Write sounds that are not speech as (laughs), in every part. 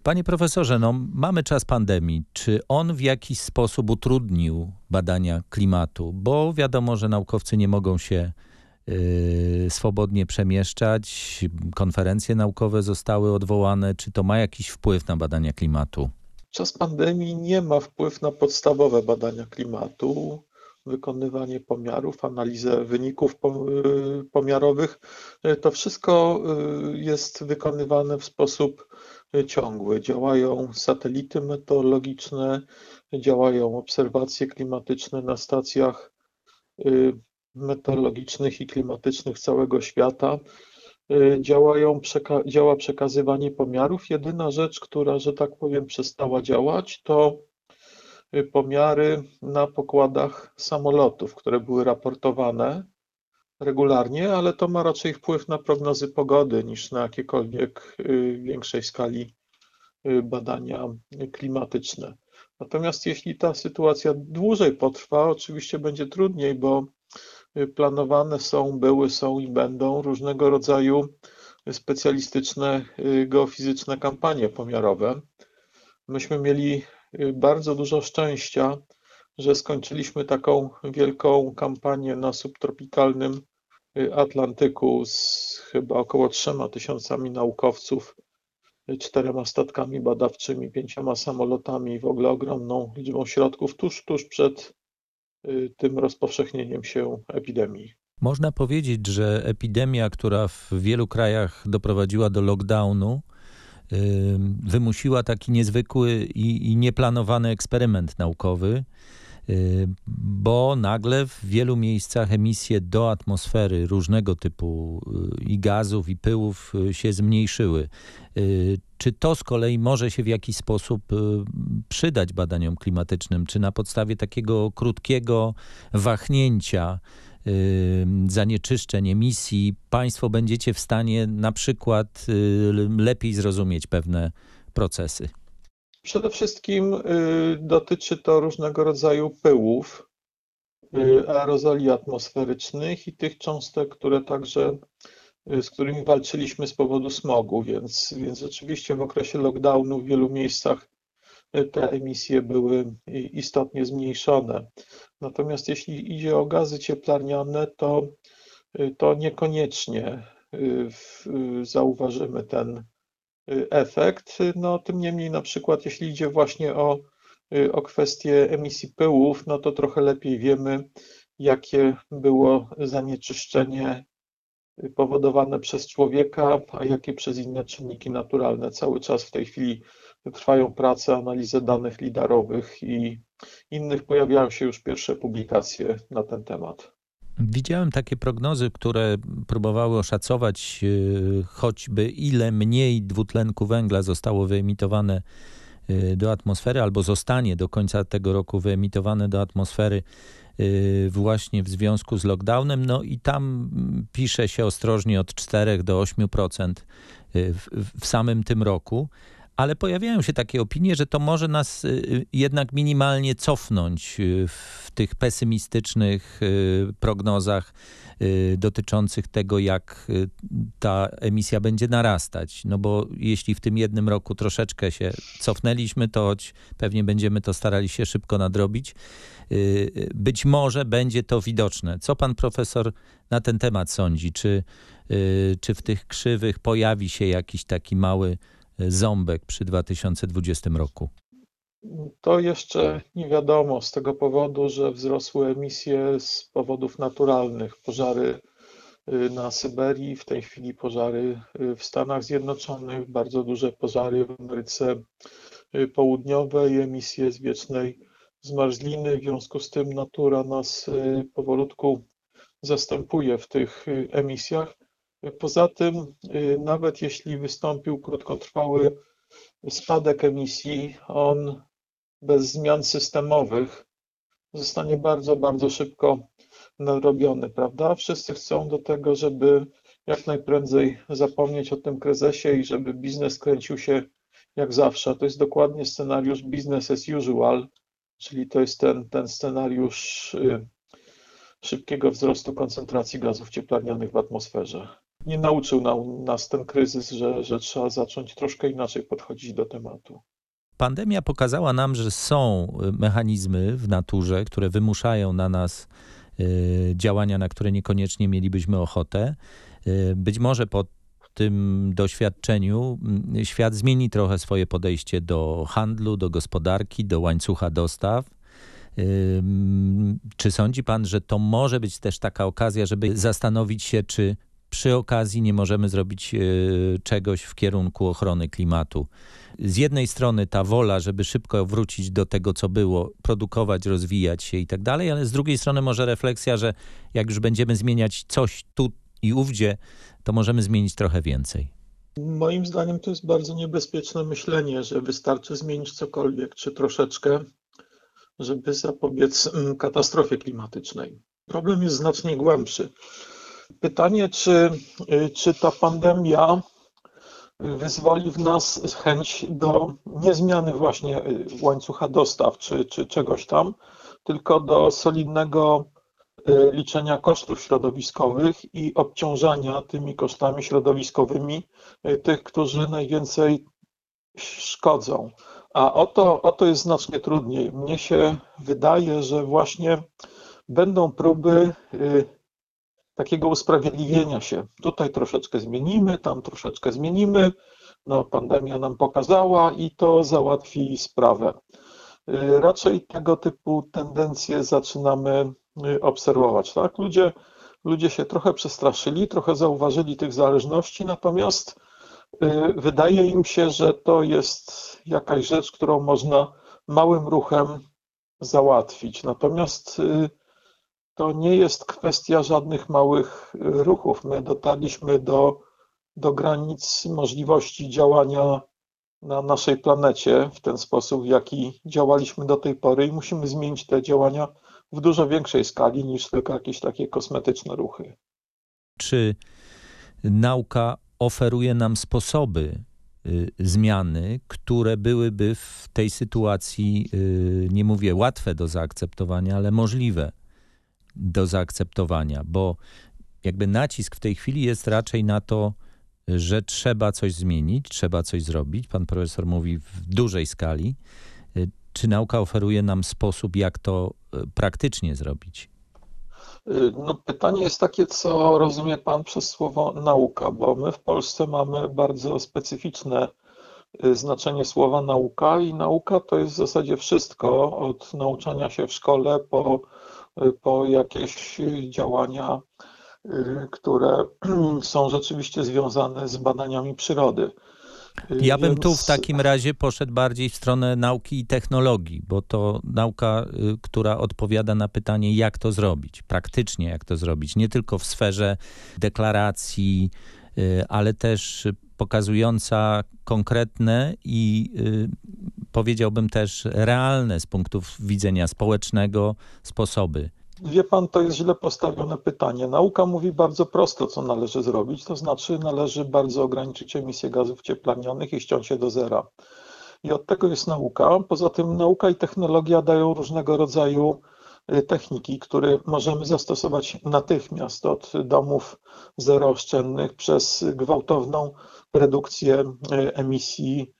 Panie profesorze, no, mamy czas pandemii. Czy on w jakiś sposób utrudnił badania klimatu? Bo wiadomo, że naukowcy nie mogą się y, swobodnie przemieszczać, konferencje naukowe zostały odwołane. Czy to ma jakiś wpływ na badania klimatu? Czas pandemii nie ma wpływu na podstawowe badania klimatu, wykonywanie pomiarów, analizę wyników y, pomiarowych. To wszystko y, jest wykonywane w sposób ciągły. Działają satelity meteorologiczne, działają obserwacje klimatyczne na stacjach y, meteorologicznych i klimatycznych całego świata. Y, działają, przeka działa przekazywanie pomiarów. Jedyna rzecz, która, że tak powiem, przestała działać, to y, pomiary na pokładach samolotów, które były raportowane regularnie, ale to ma raczej wpływ na prognozy pogody niż na jakiekolwiek y, większej skali y, badania klimatyczne. Natomiast jeśli ta sytuacja dłużej potrwa, oczywiście będzie trudniej, bo y, planowane są, były, są i będą różnego rodzaju specjalistyczne geofizyczne kampanie pomiarowe. Myśmy mieli bardzo dużo szczęścia, że skończyliśmy taką wielką kampanię na subtropikalnym Atlantyku z chyba około trzema tysiącami naukowców, czterema statkami badawczymi, pięcioma samolotami, w ogóle ogromną liczbą środków tuż, tuż przed y, tym rozpowszechnieniem się epidemii. Można powiedzieć, że epidemia, która w wielu krajach doprowadziła do lockdownu, y, wymusiła taki niezwykły i, i nieplanowany eksperyment naukowy bo nagle w wielu miejscach emisje do atmosfery różnego typu y, i gazów, i pyłów y, się zmniejszyły. Czy to z kolei może się w jakiś sposób przydać badaniom klimatycznym? Czy na podstawie takiego krótkiego wahnięcia zanieczyszczeń, emisji, Państwo będziecie w stanie na przykład lepiej zrozumieć pewne procesy? Przede wszystkim y, dotyczy to różnego rodzaju pyłów, y, Mhm. aerozoli atmosferycznych i tych cząstek, które także, y, z którymi walczyliśmy z powodu smogu, więc, więc rzeczywiście w okresie lockdownu w wielu miejscach te emisje były istotnie zmniejszone. Natomiast jeśli idzie o gazy cieplarniane, to, to niekoniecznie zauważymy ten, efekt. No, tym niemniej, na przykład, jeśli idzie właśnie o, y, o kwestię emisji pyłów, no to trochę lepiej wiemy, jakie było zanieczyszczenie y, powodowane przez człowieka, a jakie przez inne czynniki naturalne. Cały czas w tej chwili trwają prace, analizy danych lidarowych i innych. Pojawiają się już pierwsze publikacje na ten temat. Widziałem takie prognozy, które próbowały oszacować e, choćby ile mniej dwutlenku węgla zostało wyemitowane e, do atmosfery, albo zostanie do końca tego roku wyemitowane do atmosfery e, właśnie w związku z lockdownem. No i tam pisze się ostrożnie od 4 do 8% w, w samym tym roku ale pojawiają się takie opinie, że to może nas y, jednak minimalnie cofnąć y, w tych pesymistycznych y, prognozach dotyczących tego, jak ta emisja będzie narastać. No bo jeśli w tym jednym roku troszeczkę się cofnęliśmy, to choć pewnie będziemy to starali się szybko nadrobić, być może będzie to widoczne. Co pan profesor na ten temat sądzi? Czy, czy w tych krzywych pojawi się jakiś taki mały ząbek przy 2020 roku? To jeszcze nie wiadomo z tego powodu, że wzrosły emisje z powodów naturalnych. Pożary y, na Syberii, w tej chwili pożary y, w Stanach Zjednoczonych, bardzo duże pożary w Ameryce y, Południowej, emisje z wiecznej zmarzliny. W związku z tym natura nas powolutku zastępuje w tych emisjach. Poza tym, y, nawet jeśli wystąpił krótkotrwały spadek emisji, on bez zmian systemowych zostanie bardzo, bardzo szybko nadrobiony, prawda? Wszyscy chcą do tego, żeby jak najprędzej zapomnieć o tym kryzysie i żeby biznes kręcił się jak zawsze. To jest dokładnie scenariusz business as usual, czyli to jest ten, ten scenariusz y, szybkiego wzrostu koncentracji gazów cieplarnianych w atmosferze. Nie nauczył nas ten kryzys, że, że trzeba zacząć troszkę inaczej podchodzić do tematu. Pandemia pokazała nam, że są mechanizmy w naturze, które wymuszają na nas y, działania, na które niekoniecznie mielibyśmy ochotę. Y, być może po tym doświadczeniu mm, świat zmieni trochę swoje podejście do handlu, do gospodarki, do łańcucha dostaw. Y, czy sądzi pan, że to może być też taka okazja, żeby zastanowić się, czy przy okazji nie możemy zrobić czegoś w kierunku ochrony klimatu? z jednej strony ta wola, żeby szybko wrócić do tego, co było, produkować, rozwijać się i tak dalej, ale z drugiej strony może refleksja, że jak już będziemy zmieniać coś tu i ówdzie, to możemy zmienić trochę więcej. Moim zdaniem to jest bardzo niebezpieczne myślenie, że wystarczy zmienić cokolwiek, czy troszeczkę, żeby zapobiec mm, katastrofie klimatycznej. Problem jest znacznie głębszy. Pytanie, czy, y, czy ta pandemia wyzwoli w nas chęć do nie zmiany właśnie y, łańcucha dostaw czy, czy czegoś tam, tylko do solidnego y, liczenia kosztów środowiskowych i obciążania tymi kosztami środowiskowymi tych, którzy najwięcej szkodzą. A o to, o to jest znacznie trudniej. Mnie się wydaje, że właśnie będą próby takiego usprawiedliwienia się. Tutaj troszeczkę zmienimy, tam troszeczkę zmienimy. No, pandemia nam pokazała i to załatwi sprawę. Y, raczej tego typu tendencje zaczynamy y, obserwować. Tak? Ludzie, ludzie się trochę przestraszyli, trochę zauważyli tych zależności, natomiast y, wydaje im się, że to jest jakaś rzecz, którą można małym ruchem załatwić. Natomiast to nie jest kwestia żadnych małych y, ruchów. My dotarliśmy do, do granic możliwości działania na naszej planecie w ten sposób, w jaki działaliśmy do tej pory i musimy zmienić te działania w dużo większej skali niż tylko jakieś takie kosmetyczne ruchy. Czy nauka oferuje nam sposoby y, zmiany, które byłyby w tej sytuacji, y, nie mówię łatwe do zaakceptowania, ale możliwe? Do zaakceptowania, bo jakby nacisk w tej chwili jest raczej na to, że trzeba coś zmienić, trzeba coś zrobić. Pan profesor mówi w dużej skali. Czy nauka oferuje nam sposób, jak to e, praktycznie zrobić? No, pytanie jest takie, co rozumie Pan przez słowo nauka, bo my w Polsce mamy bardzo specyficzne e, znaczenie słowa nauka i nauka to jest w zasadzie wszystko od nauczania się w szkole po po jakieś działania, y, które (clears throat) są rzeczywiście związane z badaniami przyrody. Ja bym tu w takim razie poszedł bardziej w stronę nauki i technologii, bo to nauka, y, która odpowiada na pytanie, jak to zrobić, praktycznie jak to zrobić, nie tylko w sferze deklaracji, y, ale też pokazująca konkretne i powiedziałbym też realne z punktu widzenia społecznego sposoby. Wie pan, to jest źle postawione pytanie. Nauka mówi bardzo prosto, co należy zrobić, to znaczy należy bardzo ograniczyć emisję gazów cieplarnianych i ściąć się do zera. I od tego jest nauka. Poza tym nauka i technologia dają różnego rodzaju y, techniki, które możemy zastosować natychmiast od domów zerooszczędnych przez gwałtowną redukcję y, emisji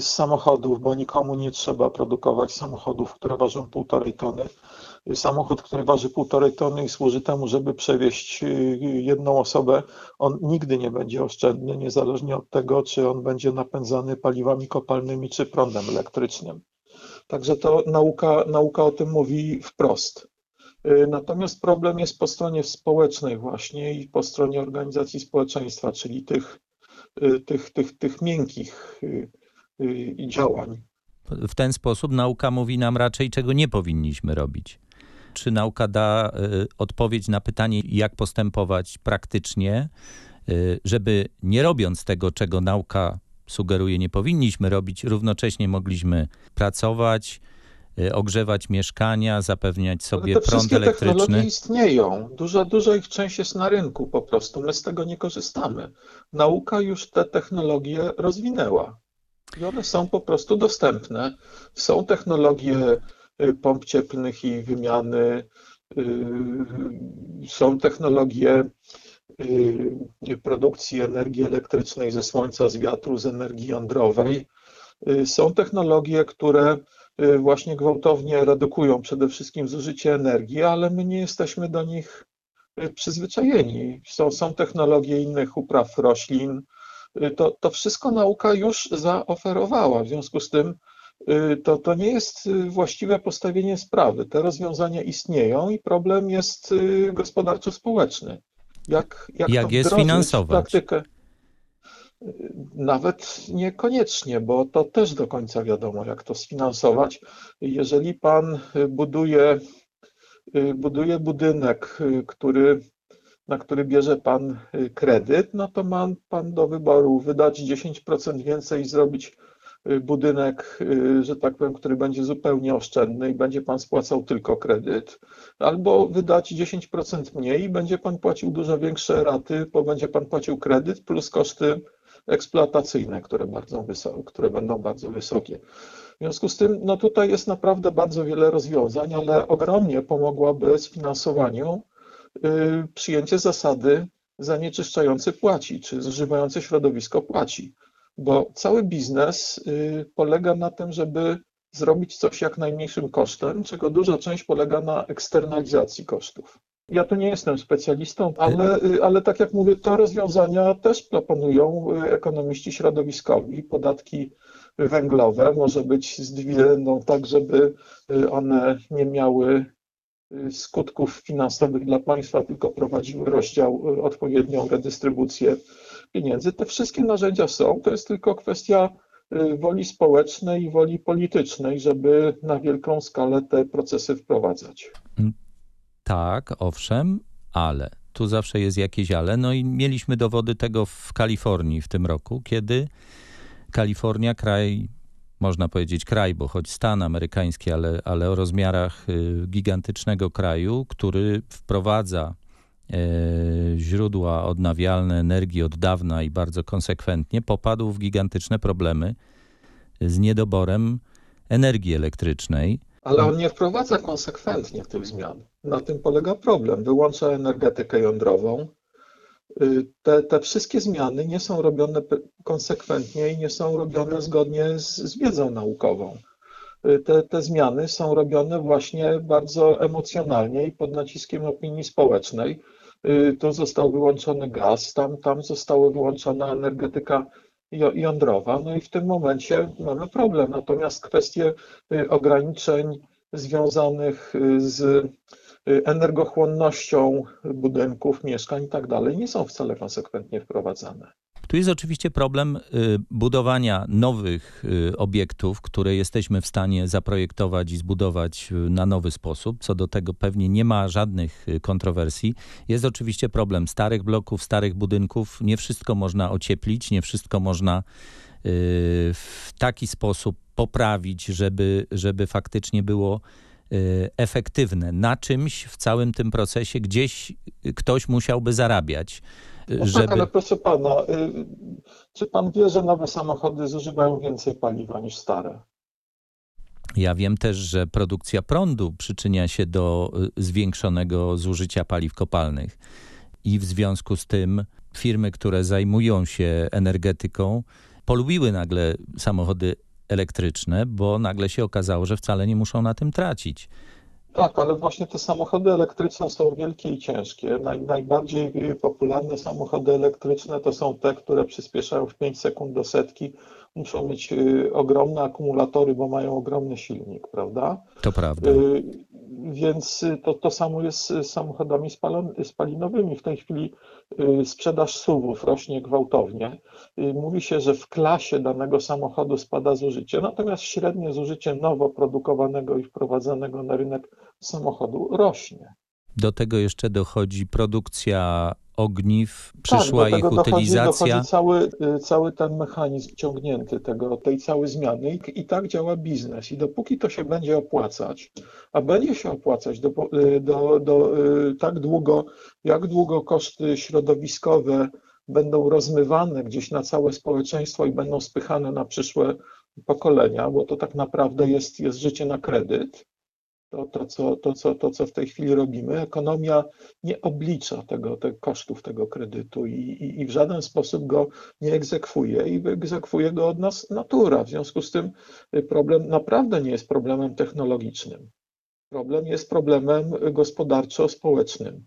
z samochodów, bo nikomu nie trzeba produkować samochodów, które ważą półtorej tony. Samochód, który waży półtorej tony i służy temu, żeby przewieźć y, jedną osobę, on nigdy nie będzie oszczędny, niezależnie od tego, czy on będzie napędzany paliwami kopalnymi czy prądem elektrycznym. Także to nauka, nauka o tym mówi wprost. Y, natomiast problem jest po stronie społecznej właśnie i po stronie organizacji społeczeństwa, czyli tych, y, tych, tych, tych miękkich i działań. W ten sposób nauka mówi nam raczej, czego nie powinniśmy robić. Czy nauka da y, odpowiedź na pytanie, jak postępować praktycznie, y, żeby nie robiąc tego, czego nauka sugeruje, nie powinniśmy robić, równocześnie mogliśmy pracować, y, ogrzewać mieszkania, zapewniać sobie te prąd elektryczny. technologie istnieją. Duża, duża ich część jest na rynku po prostu. My z tego nie korzystamy. Nauka już te technologie rozwinęła. I one są po prostu dostępne. Są technologie y, pomp cieplnych i wymiany, y, są technologie produkcji energii elektrycznej ze słońca, z wiatru, z energii jądrowej. Są technologie, które właśnie gwałtownie redukują przede wszystkim zużycie energii, ale my nie jesteśmy do nich przyzwyczajeni. Są, są technologie innych upraw roślin. To, to wszystko nauka już zaoferowała. W związku z tym to, to nie jest właściwe postawienie sprawy. Te rozwiązania istnieją i problem jest gospodarczo-społeczny. Jak, jak, jak je sfinansować? Praktykę? Nawet niekoniecznie, bo to też do końca wiadomo, jak to sfinansować. Jeżeli pan buduje Y, buduje budynek, y, który, na który bierze pan y, kredyt, no to ma pan do wyboru wydać 10% więcej i zrobić budynek, że tak powiem, który będzie zupełnie oszczędny i będzie pan spłacał tylko kredyt, albo wydać 10% mniej i będzie pan płacił dużo większe raty, bo będzie pan płacił kredyt plus koszty eksploatacyjne, które, bardzo wysokie, które będą bardzo wysokie. W związku z tym, no tutaj jest naprawdę bardzo wiele rozwiązań, ale ogromnie pomogłaby sfinansowaniu y, przyjęcie zasady zanieczyszczający płaci, czy zużywający środowisko płaci, bo cały biznes y, polega na tym, żeby zrobić coś jak najmniejszym kosztem, czego duża część polega na eksternalizacji kosztów. Ja tu nie jestem specjalistą, ale, y, ale tak jak mówię, te rozwiązania też proponują ekonomiści środowiskowi, podatki węglowe, może być zdwieną tak, żeby y, one nie miały y, skutków finansowych dla państwa, tylko prowadziły rozdział, y, odpowiednią redystrybucję pieniędzy. Te wszystkie narzędzia są, to jest tylko kwestia woli społecznej i woli politycznej, żeby na wielką skalę te procesy wprowadzać. Mm, tak, owszem, ale tu zawsze jest jakieś ale. No i mieliśmy dowody tego w Kalifornii w tym roku, kiedy Kalifornia, kraj, można powiedzieć kraj, bo choć stan amerykański, ale, ale o rozmiarach y, gigantycznego kraju, który wprowadza e, źródła odnawialne energii od dawna i bardzo konsekwentnie, popadł w gigantyczne problemy z niedoborem energii elektrycznej. Ale on nie wprowadza konsekwentnie tych zmian. Na tym polega problem. Wyłącza energetykę jądrową, te, te wszystkie zmiany nie są robione konsekwentnie i nie są robione zgodnie z, z wiedzą naukową. Y, te, te zmiany są robione właśnie bardzo emocjonalnie i pod naciskiem opinii społecznej. Y, tu został wyłączony gaz, tam, tam została wyłączona energetyka jądrowa, no i w tym momencie mamy problem. Natomiast kwestie ograniczeń związanych z Y, energochłonnością budynków, mieszkań i tak dalej, nie są wcale konsekwentnie wprowadzane. Tu jest oczywiście problem y, budowania nowych y, obiektów, które jesteśmy w stanie zaprojektować i zbudować na nowy sposób. Co do tego pewnie nie ma żadnych kontrowersji. Jest oczywiście problem starych bloków, starych budynków. Nie wszystko można ocieplić, nie wszystko można w taki sposób poprawić, żeby, żeby faktycznie było Y, efektywne na czymś w całym tym procesie, gdzieś ktoś musiałby zarabiać. No żeby... tak, ale proszę pana, y, czy pan wie, że nowe samochody zużywają więcej paliwa niż stare? Ja wiem też, że produkcja prądu przyczynia się do y, zwiększonego zużycia paliw kopalnych. I w związku z tym firmy, które zajmują się energetyką, polubiły nagle samochody elektryczne, bo nagle się okazało, że wcale nie muszą na tym tracić. Tak, ale właśnie te samochody elektryczne są wielkie i ciężkie. Naj, najbardziej popularne samochody elektryczne to są te, które przyspieszają w 5 sekund do setki. Muszą mieć y, ogromne akumulatory, bo mają ogromny silnik, prawda? To prawda. Y, więc to, to samo jest z samochodami spalinowymi. W tej chwili y, sprzedaż SUV-ów rośnie gwałtownie. Mówi się, że w klasie danego samochodu spada zużycie, natomiast średnie zużycie nowo produkowanego i wprowadzanego na rynek samochodu rośnie. Do tego jeszcze dochodzi produkcja ogniw, przyszła tak, ich utylizacja. Dochodzi, dochodzi cały, y, cały ten mechanizm ciągnięty tego, tej całej zmiany I, i tak działa biznes. I dopóki to się będzie opłacać, a będzie się opłacać do, y, do, do, y, tak długo, jak długo koszty środowiskowe będą rozmywane gdzieś na całe społeczeństwo i będą spychane na przyszłe pokolenia, bo to tak naprawdę jest, jest życie na kredyt, to, to, co, to, co, to, co w tej chwili robimy. Ekonomia nie oblicza tego, te kosztów tego kredytu i, i, i w żaden sposób go nie egzekwuje i egzekwuje go od nas natura. W związku z tym problem naprawdę nie jest problemem technologicznym. Problem jest problemem gospodarczo-społecznym.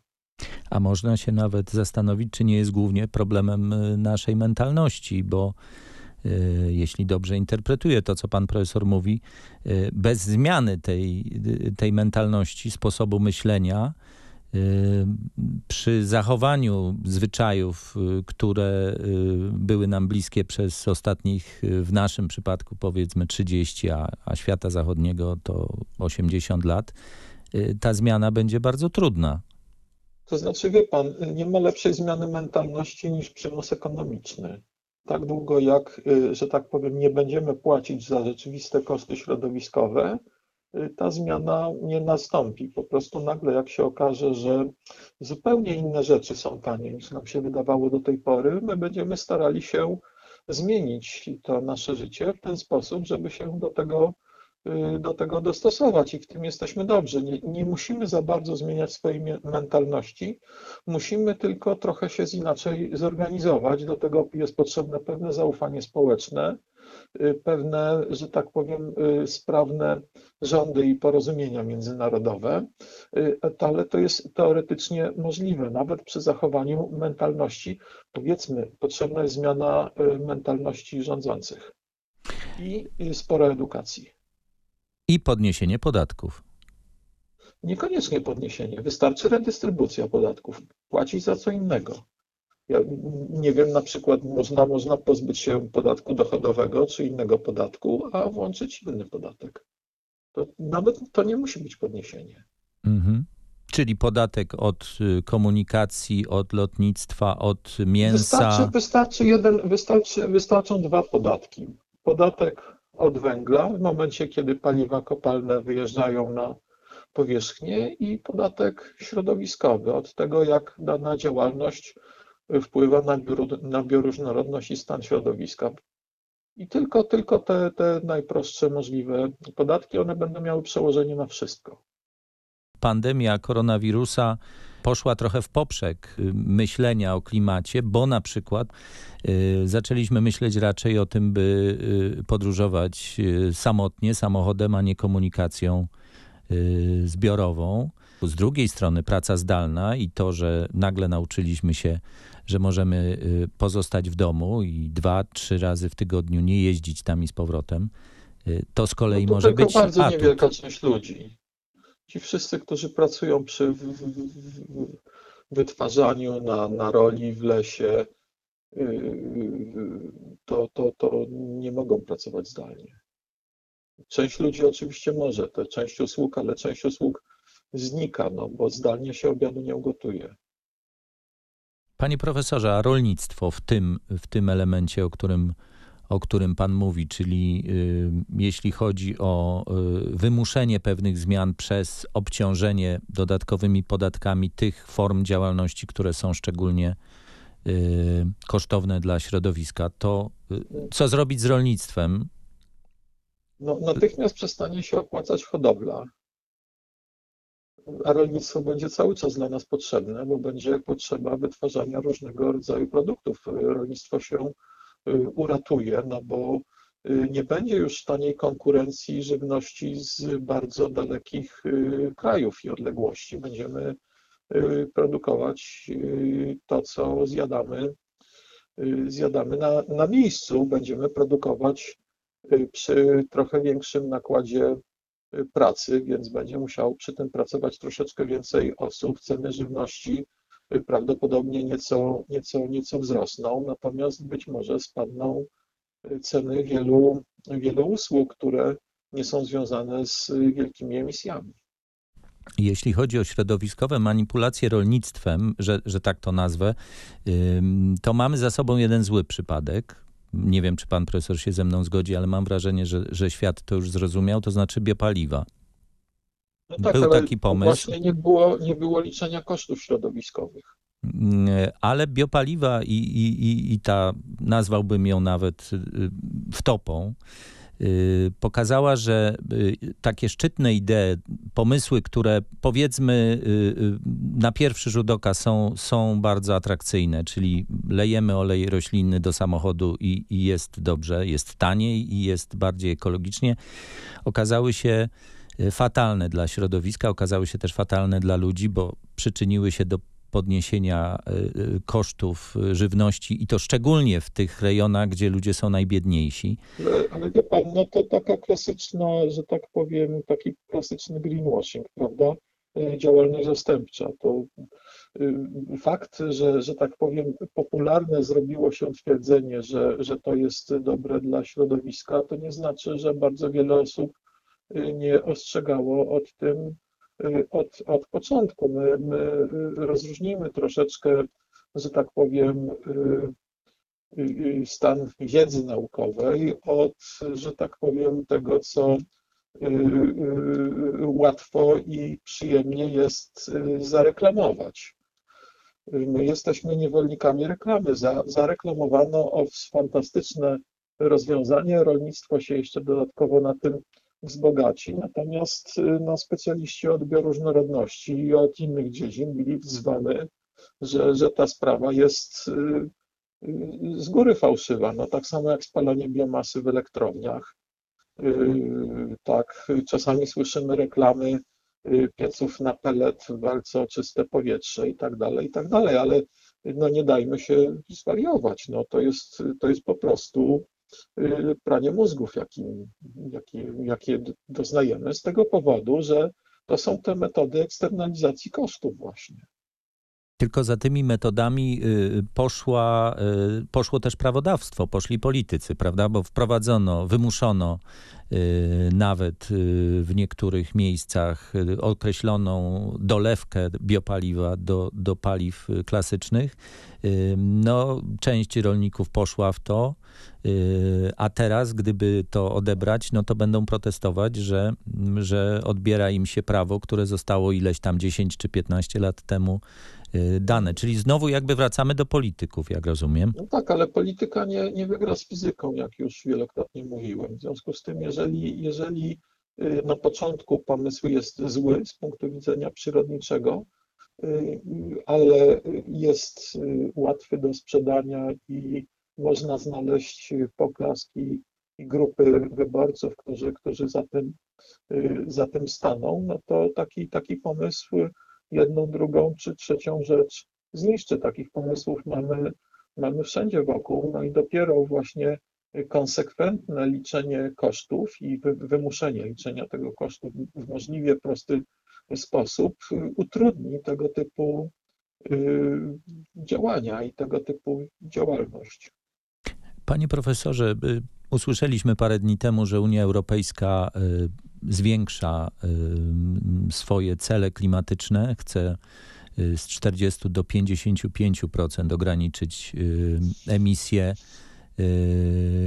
A można się nawet zastanowić, czy nie jest głównie problemem y, naszej mentalności, bo y, jeśli dobrze interpretuję to, co pan profesor mówi, y, bez zmiany tej, tej mentalności, sposobu myślenia, przy zachowaniu zwyczajów, które były nam bliskie przez ostatnich, w naszym przypadku powiedzmy 30, a, a świata zachodniego to 80 lat, ta zmiana będzie bardzo trudna. To znaczy, wie pan, nie ma lepszej zmiany mentalności niż przymus ekonomiczny. Tak długo jak, y, że tak powiem, nie będziemy płacić za rzeczywiste koszty środowiskowe, y, ta zmiana nie nastąpi. Po prostu nagle, jak się okaże, że zupełnie inne rzeczy są tanie niż nam się wydawało do tej pory, my będziemy starali się zmienić to nasze życie w ten sposób, żeby się do tego do tego dostosować i w tym jesteśmy dobrzy. Nie, nie, musimy za bardzo zmieniać swojej mentalności, musimy tylko trochę się inaczej zorganizować. Do tego jest potrzebne pewne zaufanie społeczne, y, pewne, że tak powiem, y, sprawne rządy i porozumienia międzynarodowe, ale to jest teoretycznie możliwe, nawet przy zachowaniu mentalności. Powiedzmy, potrzebna jest zmiana mentalności rządzących i spora edukacji i podniesienie podatków. Niekoniecznie podniesienie, wystarczy redystrybucja podatków, płacić za co innego. Ja nie wiem, na przykład można, można pozbyć się podatku dochodowego czy innego podatku, a włączyć inny podatek. To nawet to nie musi być podniesienie. Mhm. Czyli podatek od y, komunikacji, od lotnictwa, od mięsa. Wystarczy, wystarczy jeden, wystarczy, wystarczą dwa podatki. Podatek od węgla w momencie, kiedy paliwa kopalne wyjeżdżają na powierzchnię i podatek środowiskowy od tego, jak dana działalność wpływa na, na bioróżnorodność i stan środowiska. I tylko, tylko te, te najprostsze możliwe podatki, one będą miały przełożenie na wszystko. Pandemia koronawirusa poszła trochę w poprzek y, myślenia o klimacie, bo na przykład y, zaczęliśmy myśleć raczej o tym, by y, podróżować samotnie, samochodem, a nie komunikacją zbiorową. Z drugiej strony praca zdalna i to, że nagle nauczyliśmy się, że możemy pozostać w domu i dwa, trzy razy w tygodniu nie jeździć tam i z powrotem, to z kolei no to może być bardzo atut. niewielka część ludzi ci wszyscy, którzy pracują przy wytwarzaniu na, na roli w lesie, yy, to, to, to nie mogą pracować zdalnie. Część ludzi oczywiście może, to część usług, ale część usług znika, no bo zdalnie się obiadu nie ugotuje. Panie profesorze, a rolnictwo w tym, w tym elemencie, o którym o którym Pan mówi, czyli y, jeśli chodzi o y, wymuszenie pewnych zmian przez obciążenie dodatkowymi podatkami tych form działalności, które są szczególnie y, kosztowne dla środowiska, to co zrobić z rolnictwem? No, natychmiast przestanie się opłacać hodowla. A rolnictwo będzie cały czas dla nas potrzebne, bo będzie potrzeba wytwarzania różnego rodzaju produktów. Rolnictwo się uratuje, no bo y, nie będzie już taniej konkurencji żywności z bardzo dalekich y, krajów i odległości. Będziemy produkować to, co zjadamy, zjadamy na, na miejscu. Będziemy produkować przy trochę większym nakładzie pracy, więc będzie musiał przy tym pracować troszeczkę więcej osób. Ceny żywności prawdopodobnie nieco, nieco, nieco wzrosną, natomiast być może spadną ceny wielu, wielu usług, które nie są związane z wielkimi emisjami. Jeśli chodzi o środowiskowe manipulacje rolnictwem, że, że tak to nazwę, to mamy za sobą jeden zły przypadek. Nie wiem, czy pan profesor się ze mną zgodzi, ale mam wrażenie, że, że świat to już zrozumiał, to znaczy biopaliwa. No tak, Był taki pomysł. Właśnie nie było, nie było liczenia kosztów środowiskowych. Mm, ale biopaliwa i, i, i ta, nazwałbym ją nawet y, wtopą, y, pokazała, że y, takie szczytne idee, pomysły, które powiedzmy na pierwszy rzut oka są, są bardzo atrakcyjne, czyli lejemy olej roślinny do samochodu i, i jest dobrze, jest taniej i jest bardziej ekologicznie, okazały się fatalne dla środowiska, okazały się też fatalne dla ludzi, bo przyczyniły się do podniesienia y, y, kosztów żywności i to szczególnie w tych rejonach, gdzie ludzie są najbiedniejsi. Ale, ale wie pan, no to taka klasyczna, że tak powiem, taki klasyczny greenwashing, prawda? Y, działalność zastępcza. To fakt, że, że tak powiem, popularne zrobiło się twierdzenie, że, że to jest dobre dla środowiska, to nie znaczy, że bardzo wiele osób nie ostrzegało od tym, Y, od, od początku. My, my rozróżnimy troszeczkę, że tak powiem, y, y, stan wiedzy naukowej od, że tak powiem, tego, co łatwo i przyjemnie jest zareklamować. My jesteśmy niewolnikami reklamy. Za, zareklamowano o fantastyczne rozwiązanie, rolnictwo się jeszcze dodatkowo na tym wzbogaci. Natomiast y, no, specjaliści od bioróżnorodności i od innych dziedzin byli wzwani, że, że ta sprawa jest y, y, z góry fałszywa. No, tak samo jak spalanie biomasy w elektrowniach. Tak, czasami słyszymy reklamy pieców na pelet w walce o czyste powietrze i tak dalej, i tak dalej, ale no nie dajmy się zwariować. No, to, jest, to jest po prostu pranie mózgów, jakie doznajemy, z tego powodu, że to są te metody eksternalizacji kosztów właśnie. Tylko za tymi metodami y, poszła, y, poszło też prawodawstwo, poszli politycy, prawda? Bo wprowadzono, wymuszono nawet w niektórych miejscach określoną dolewkę biopaliwa do, do paliw klasycznych. No, część rolników poszła w to, a teraz, gdyby to odebrać, no to będą protestować, że, że odbiera im się prawo, które zostało ileś tam 10 czy 15 lat temu y, dane. Czyli znowu jakby wracamy do polityków, jak rozumiem. No tak, ale polityka nie, nie wygra z fizyką, jak już wielokrotnie mówiłem. W związku z tym, jeżeli, jeżeli y, na początku pomysł jest zły z punktu widzenia przyrodniczego, y, ale jest łatwy do sprzedania i można znaleźć poklaski i grupy wyborców, którzy, którzy za, tym, y, za tym staną, no to taki, taki pomysł jedną, drugą czy trzecią rzecz zniszczy. Takich pomysłów mamy, mamy wszędzie wokół, no i dopiero właśnie konsekwentne liczenie kosztów i wymuszenie liczenia tego kosztu w możliwie prosty sposób utrudni tego typu y, działania i tego typu działalność. Panie profesorze, y, usłyszeliśmy parę dni temu, że Unia Europejska y, zwiększa y, swoje cele klimatyczne, chce z 40 do 55% ograniczyć emisję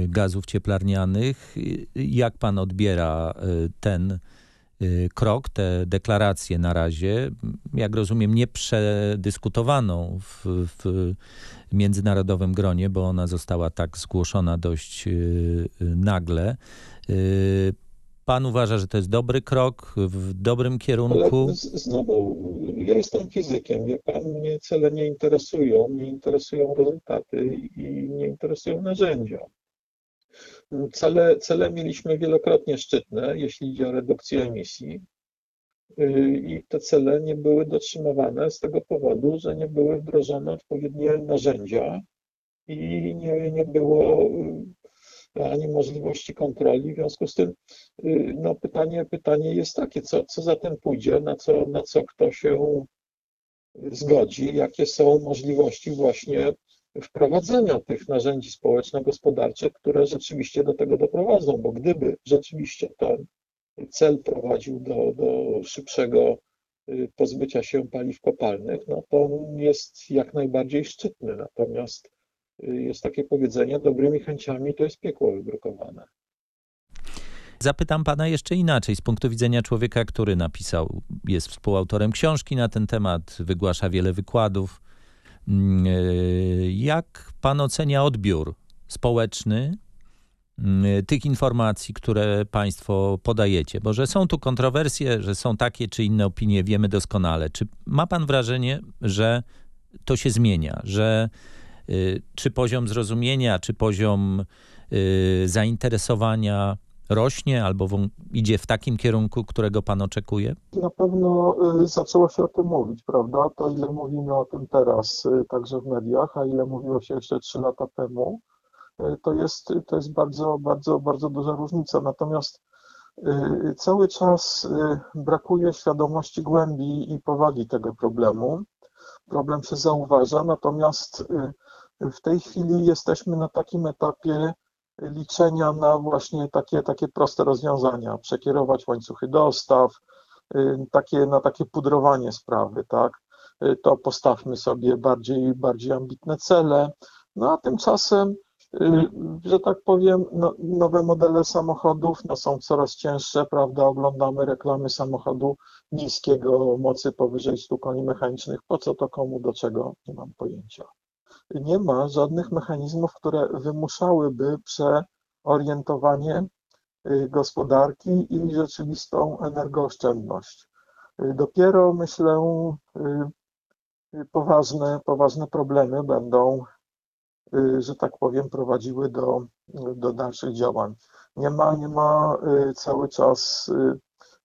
gazów cieplarnianych. Jak pan odbiera ten krok, tę deklarację na razie, jak rozumiem, nieprzedyskutowaną w, w międzynarodowym gronie, bo ona została tak zgłoszona dość y, y, nagle. Y, pan uważa, że to jest dobry krok w dobrym kierunku? Znowu, ja jestem fizykiem, wie pan, mnie cele nie interesują, nie interesują rezultaty i nie interesują narzędzia. Cele, cele mieliśmy wielokrotnie szczytne, jeśli idzie o redukcję emisji. Y, i te cele nie były dotrzymywane z tego powodu, że nie były wdrożone odpowiednie narzędzia i nie, nie było y, ani możliwości kontroli. W związku z tym y, no, pytanie, pytanie jest takie, co, co za tym pójdzie, na co, na co kto się zgodzi, jakie są możliwości właśnie wprowadzenia tych narzędzi społeczno-gospodarczych, które rzeczywiście do tego doprowadzą, bo gdyby rzeczywiście ten cel prowadził do, do szybszego y, pozbycia się paliw kopalnych, no to jest jak najbardziej szczytny. Natomiast y, jest takie powiedzenie, dobrymi chęciami to jest piekło wybrukowane. Zapytam pana jeszcze inaczej, z punktu widzenia człowieka, który napisał, jest współautorem książki na ten temat, wygłasza wiele wykładów. Mm, y, jak pan ocenia odbiór społeczny mm, tych informacji, które Państwo podajecie? Bo że są tu kontrowersje, że są takie czy inne opinie, wiemy doskonale. Czy ma Pan wrażenie, że to się zmienia, że y, czy poziom zrozumienia, czy poziom zainteresowania rośnie albo idzie w takim kierunku, którego Pan oczekuje? Na pewno y, zaczęło się o tym mówić, prawda? To ile mówimy o tym teraz, także w mediach, a ile mówiło się jeszcze trzy lata temu, to jest, to jest bardzo, bardzo, bardzo duża różnica. Natomiast cały czas brakuje świadomości głębi i powagi tego problemu problem się zauważa, natomiast y, w tej chwili jesteśmy na takim etapie liczenia na właśnie takie, takie proste rozwiązania, przekierować łańcuchy dostaw, y, takie, na takie pudrowanie sprawy, tak? Y, to postawmy sobie bardziej, bardziej ambitne cele, no a tymczasem, że tak powiem, no, nowe modele samochodów no, są coraz cięższe, prawda? Oglądamy reklamy samochodu niskiego, mocy powyżej 100 koni mechanicznych. Po co to komu, do czego? Nie mam pojęcia. Nie ma żadnych mechanizmów, które wymuszałyby przeorientowanie y, gospodarki i rzeczywistą energooszczędność. Y, dopiero myślę, y, poważne, poważne problemy będą, że tak powiem, prowadziły do, do dalszych działań. Nie ma, nie ma cały czas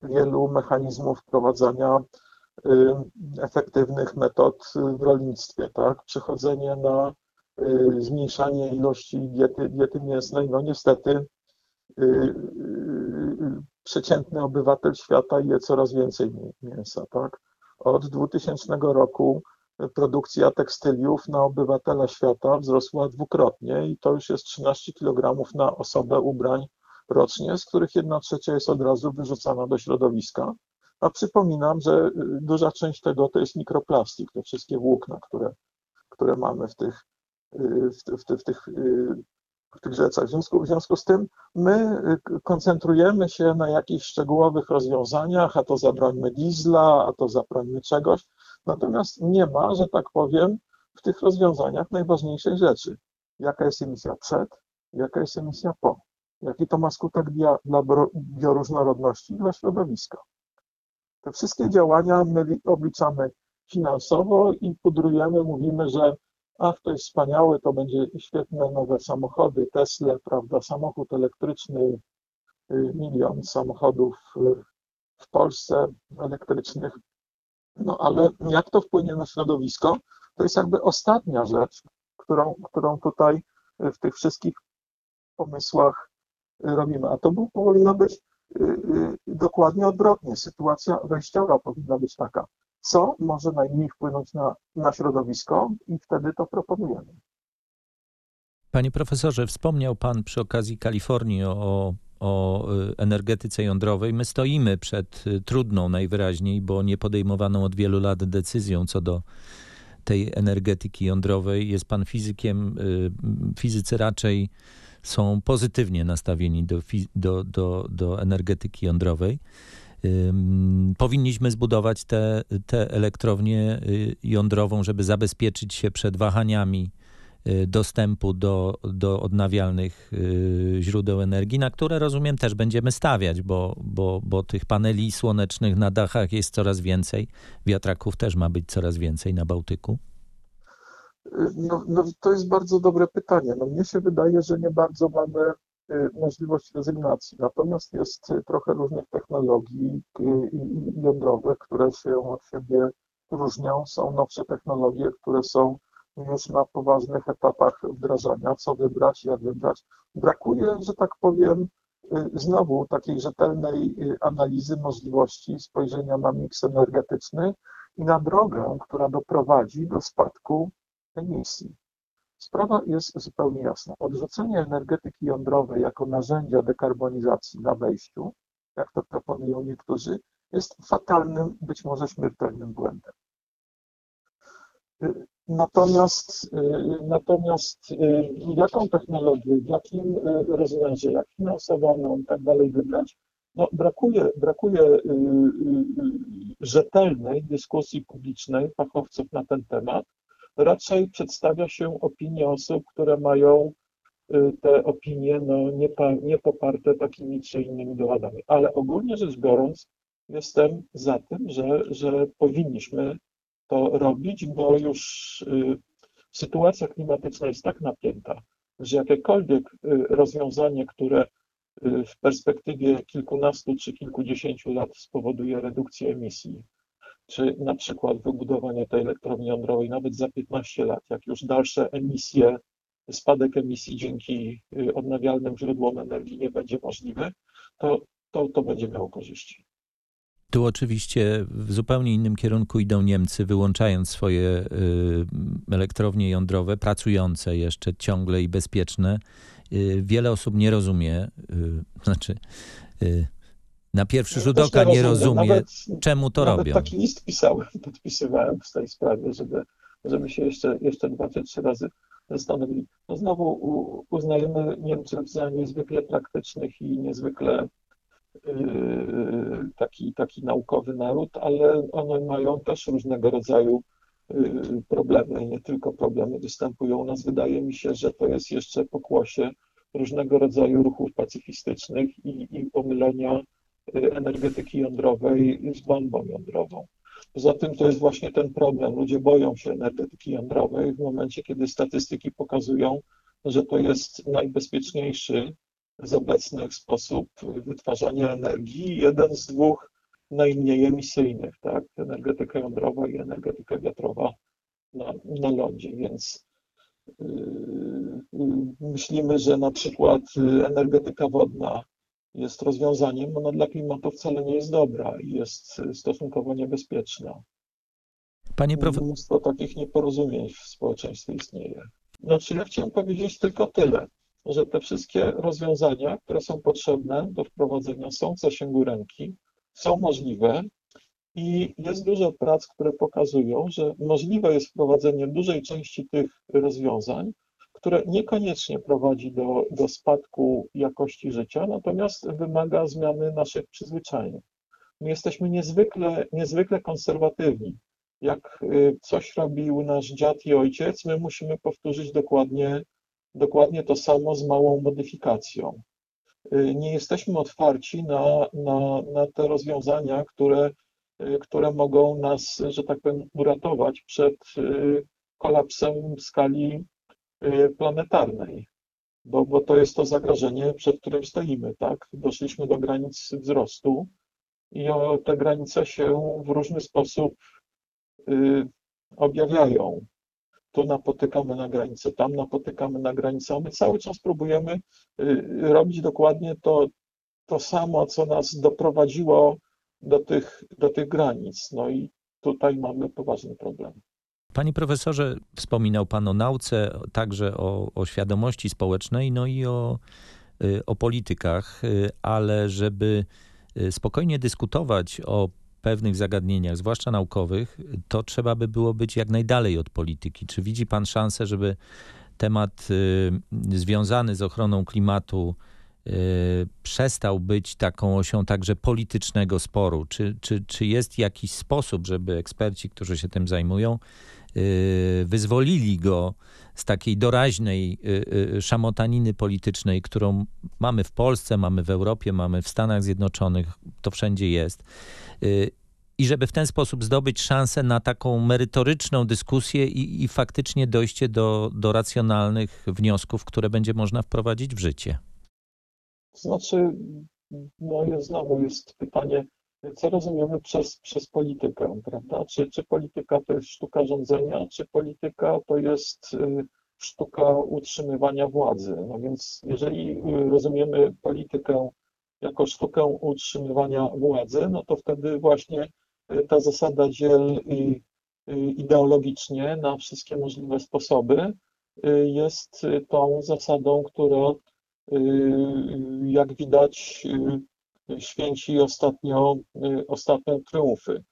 wielu mechanizmów wprowadzania efektywnych metod w rolnictwie, tak? Przechodzenie na y, zmniejszanie ilości diety, diety mięsnej, no niestety y, przeciętny obywatel świata je coraz więcej mięsa, tak? Od 2000 roku produkcja tekstyliów na obywatela świata wzrosła dwukrotnie i to już jest 13 kg na osobę ubrań rocznie, z których jedna trzecia jest od razu wyrzucana do środowiska. A przypominam, że y, duża część tego to jest mikroplastik, te wszystkie włókna, które, które mamy w tych, y, w, w, tych, y, w tych rzeczach. W związku, w związku z tym my koncentrujemy się na jakichś szczegółowych rozwiązaniach, a to zabrońmy diesla, a to zabrońmy czegoś. Natomiast nie ma, że tak powiem, w tych rozwiązaniach najważniejszej rzeczy. Jaka jest emisja przed, jaka jest emisja po jaki to ma skutek dla bioróżnorodności i dla środowiska. Te wszystkie działania my obliczamy finansowo i pudrujemy, mówimy, że ach, to jest wspaniałe, to będzie świetne nowe samochody, Tesla, prawda, samochód elektryczny, y, milion samochodów y, w Polsce elektrycznych. No ale jak to wpłynie na środowisko, to jest jakby ostatnia rzecz, którą, którą tutaj w tych wszystkich pomysłach robimy. A to powinno być y, y, dokładnie odwrotnie. Sytuacja wejściowa powinna być taka, co może najmniej wpłynąć na, na środowisko i wtedy to proponujemy. Panie profesorze, wspomniał Pan przy okazji Kalifornii o, o y, energetyce jądrowej. My stoimy przed trudną najwyraźniej, bo nie podejmowaną od wielu lat decyzją co do tej energetyki jądrowej. Jest Pan fizykiem. Fizycy raczej są pozytywnie nastawieni do, do, do, do energetyki jądrowej. Powinniśmy zbudować tę te, te elektrownię y, jądrową, żeby zabezpieczyć się przed wahaniami y, dostępu do, do odnawialnych y, źródeł energii, na które rozumiem też będziemy stawiać, bo, bo, bo tych paneli słonecznych na dachach jest coraz więcej, wiatraków też ma być coraz więcej na Bałtyku. No, no, to jest bardzo dobre pytanie. No, mnie się wydaje, że nie bardzo mamy y, możliwość rezygnacji. Natomiast jest trochę różnych technologii y, jądrowych, które się od siebie różnią. Są nowsze technologie, które są już na poważnych etapach wdrażania. Co wybrać, jak wybrać. Brakuje, że tak powiem, y, znowu takiej rzetelnej analizy możliwości spojrzenia na miks energetyczny i na drogę, która doprowadzi do spadku emisji. Sprawa jest zupełnie jasna. Odrzucenie energetyki jądrowej jako narzędzia dekarbonizacji na wejściu, jak to proponują niektórzy, jest fatalnym, być może śmiertelnym błędem. Natomiast, natomiast jaką technologię, w jakim rozmiarze, jak finansowaną i tak dalej wybrać, no, brakuje, brakuje rzetelnej dyskusji publicznej fachowców na ten temat, raczej przedstawia się opinię osób, które mają te opinie no, nie, nie poparte takimi czy innymi dowodami. Ale ogólnie rzecz biorąc, jestem za tym, że, że powinniśmy to robić, bo już sytuacja klimatyczna jest tak napięta, że jakiekolwiek rozwiązanie, które w perspektywie kilkunastu czy kilkudziesięciu lat spowoduje redukcję emisji, czy na przykład wybudowanie tej elektrowni jądrowej nawet za 15 lat, jak już dalsze emisje, spadek emisji dzięki y, odnawialnym źródłom energii nie będzie możliwy, to, to, to będzie miało korzyści. Tu oczywiście w zupełnie innym kierunku idą Niemcy, wyłączając swoje y, elektrownie jądrowe, pracujące jeszcze ciągle i bezpieczne. Y, wiele osób nie rozumie, znaczy na pierwszy rzut oka nie rozumie, nawet, czemu to nawet robią. Taki list pisałem, (laughs) podpisywałem w tej sprawie, żeby, żeby się jeszcze, jeszcze dwa czy trzy razy zastanowili. No znowu uznajemy Niemców za niezwykle praktycznych i niezwykle yy, taki, taki naukowy naród, ale one mają też różnego rodzaju yy, problemy, nie tylko problemy występują u nas. Wydaje mi się, że to jest jeszcze pokłosie różnego rodzaju ruchów pacyfistycznych i, i pomylenia energetyki jądrowej z bombą jądrową. Poza tym to jest właśnie ten problem. Ludzie boją się energetyki jądrowej w momencie, kiedy statystyki pokazują, że to jest najbezpieczniejszy z obecnych sposób wytwarzania energii, jeden z dwóch najmniej emisyjnych, tak? Energetyka jądrowa i energetyka wiatrowa na, na lądzie, więc yy, myślimy, że na przykład energetyka wodna jest rozwiązaniem, ona dla klimatu wcale nie jest dobra i jest stosunkowo niebezpieczna. Panie profesorze. Mnóstwo takich nieporozumień w społeczeństwie istnieje. Znaczy, ja chciałem powiedzieć tylko tyle, że te wszystkie rozwiązania, które są potrzebne do wprowadzenia, są w zasięgu ręki, są możliwe i jest dużo prac, które pokazują, że możliwe jest wprowadzenie dużej części tych rozwiązań, które niekoniecznie prowadzi do, do spadku jakości życia, natomiast wymaga zmiany naszych przyzwyczajeń. My jesteśmy niezwykle, niezwykle konserwatywni. Jak y, coś robił nasz dziad i ojciec, my musimy powtórzyć dokładnie, dokładnie to samo z małą modyfikacją. Y, nie jesteśmy otwarci na, na, na te rozwiązania, które, y, które mogą nas, że tak powiem, uratować przed kolapsem w skali planetarnej, bo, bo to jest to zagrożenie, przed którym stoimy, tak? Doszliśmy do granic wzrostu i o, te granice się w różny sposób y, objawiają. Tu napotykamy na granicę, tam napotykamy na granicę, my cały czas próbujemy y, robić dokładnie to, to samo, co nas doprowadziło do tych, do tych granic. No i tutaj mamy poważny problem. Panie profesorze, wspominał Pan o nauce, także o, o świadomości społecznej, no i o, y, o politykach, y, ale żeby y, spokojnie dyskutować o pewnych zagadnieniach, zwłaszcza naukowych, to trzeba by było być jak najdalej od polityki. Czy widzi Pan szansę, żeby temat związany z ochroną klimatu przestał być taką osią także politycznego sporu? Czy, czy, czy jest jakiś sposób, żeby eksperci, którzy się tym zajmują, wyzwolili go z takiej doraźnej y, y, szamotaniny politycznej, którą mamy w Polsce, mamy w Europie, mamy w Stanach Zjednoczonych, to wszędzie jest. I żeby w ten sposób zdobyć szansę na taką merytoryczną dyskusję i, i faktycznie dojście do, do racjonalnych wniosków, które będzie można wprowadzić w życie. Znaczy, no jest, znowu jest pytanie, co rozumiemy przez, przez politykę, prawda? Czy, czy polityka to jest sztuka rządzenia, czy polityka to jest y, sztuka utrzymywania władzy? No więc jeżeli y, rozumiemy politykę jako sztukę utrzymywania władzy, no to wtedy właśnie y, ta zasada dziel ideologicznie na wszystkie możliwe sposoby jest tą zasadą, która jak widać święci ostatnio, y, ostatnio triumfy.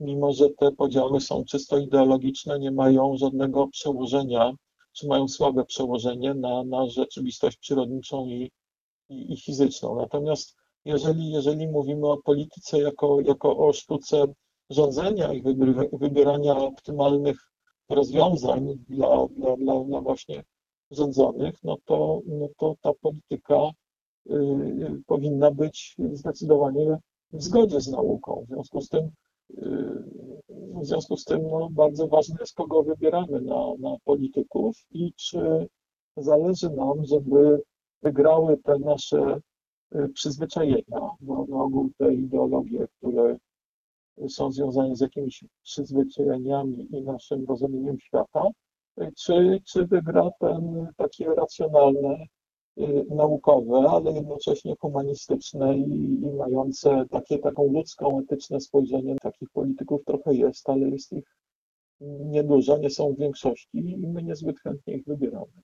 Mimo, że te podziały są czysto ideologiczne, nie mają żadnego przełożenia, czy mają słabe przełożenie na, na rzeczywistość przyrodniczą i, i, i fizyczną. Natomiast jeżeli, jeżeli mówimy o polityce jako, jako o sztuce rządzenia i wybierania optymalnych rozwiązań dla, dla, dla, dla właśnie rządzonych, no to, no to ta polityka powinna być zdecydowanie w zgodzie z nauką. W związku z tym, w związku z tym no, bardzo ważne jest, kogo wybieramy na, na polityków i czy zależy nam, żeby wygrały te nasze przyzwyczajenia, bo na ogół te ideologie, które są związane z jakimiś przyzwyczajeniami i naszym rozumieniem świata, czy, czy wygra ten takie racjonalne, y, naukowe, ale jednocześnie humanistyczne i, i mające takie, taką ludzką, etyczne spojrzenie. Takich polityków trochę jest, ale jest ich niedużo, nie są w większości i my niezbyt chętnie ich wybieramy.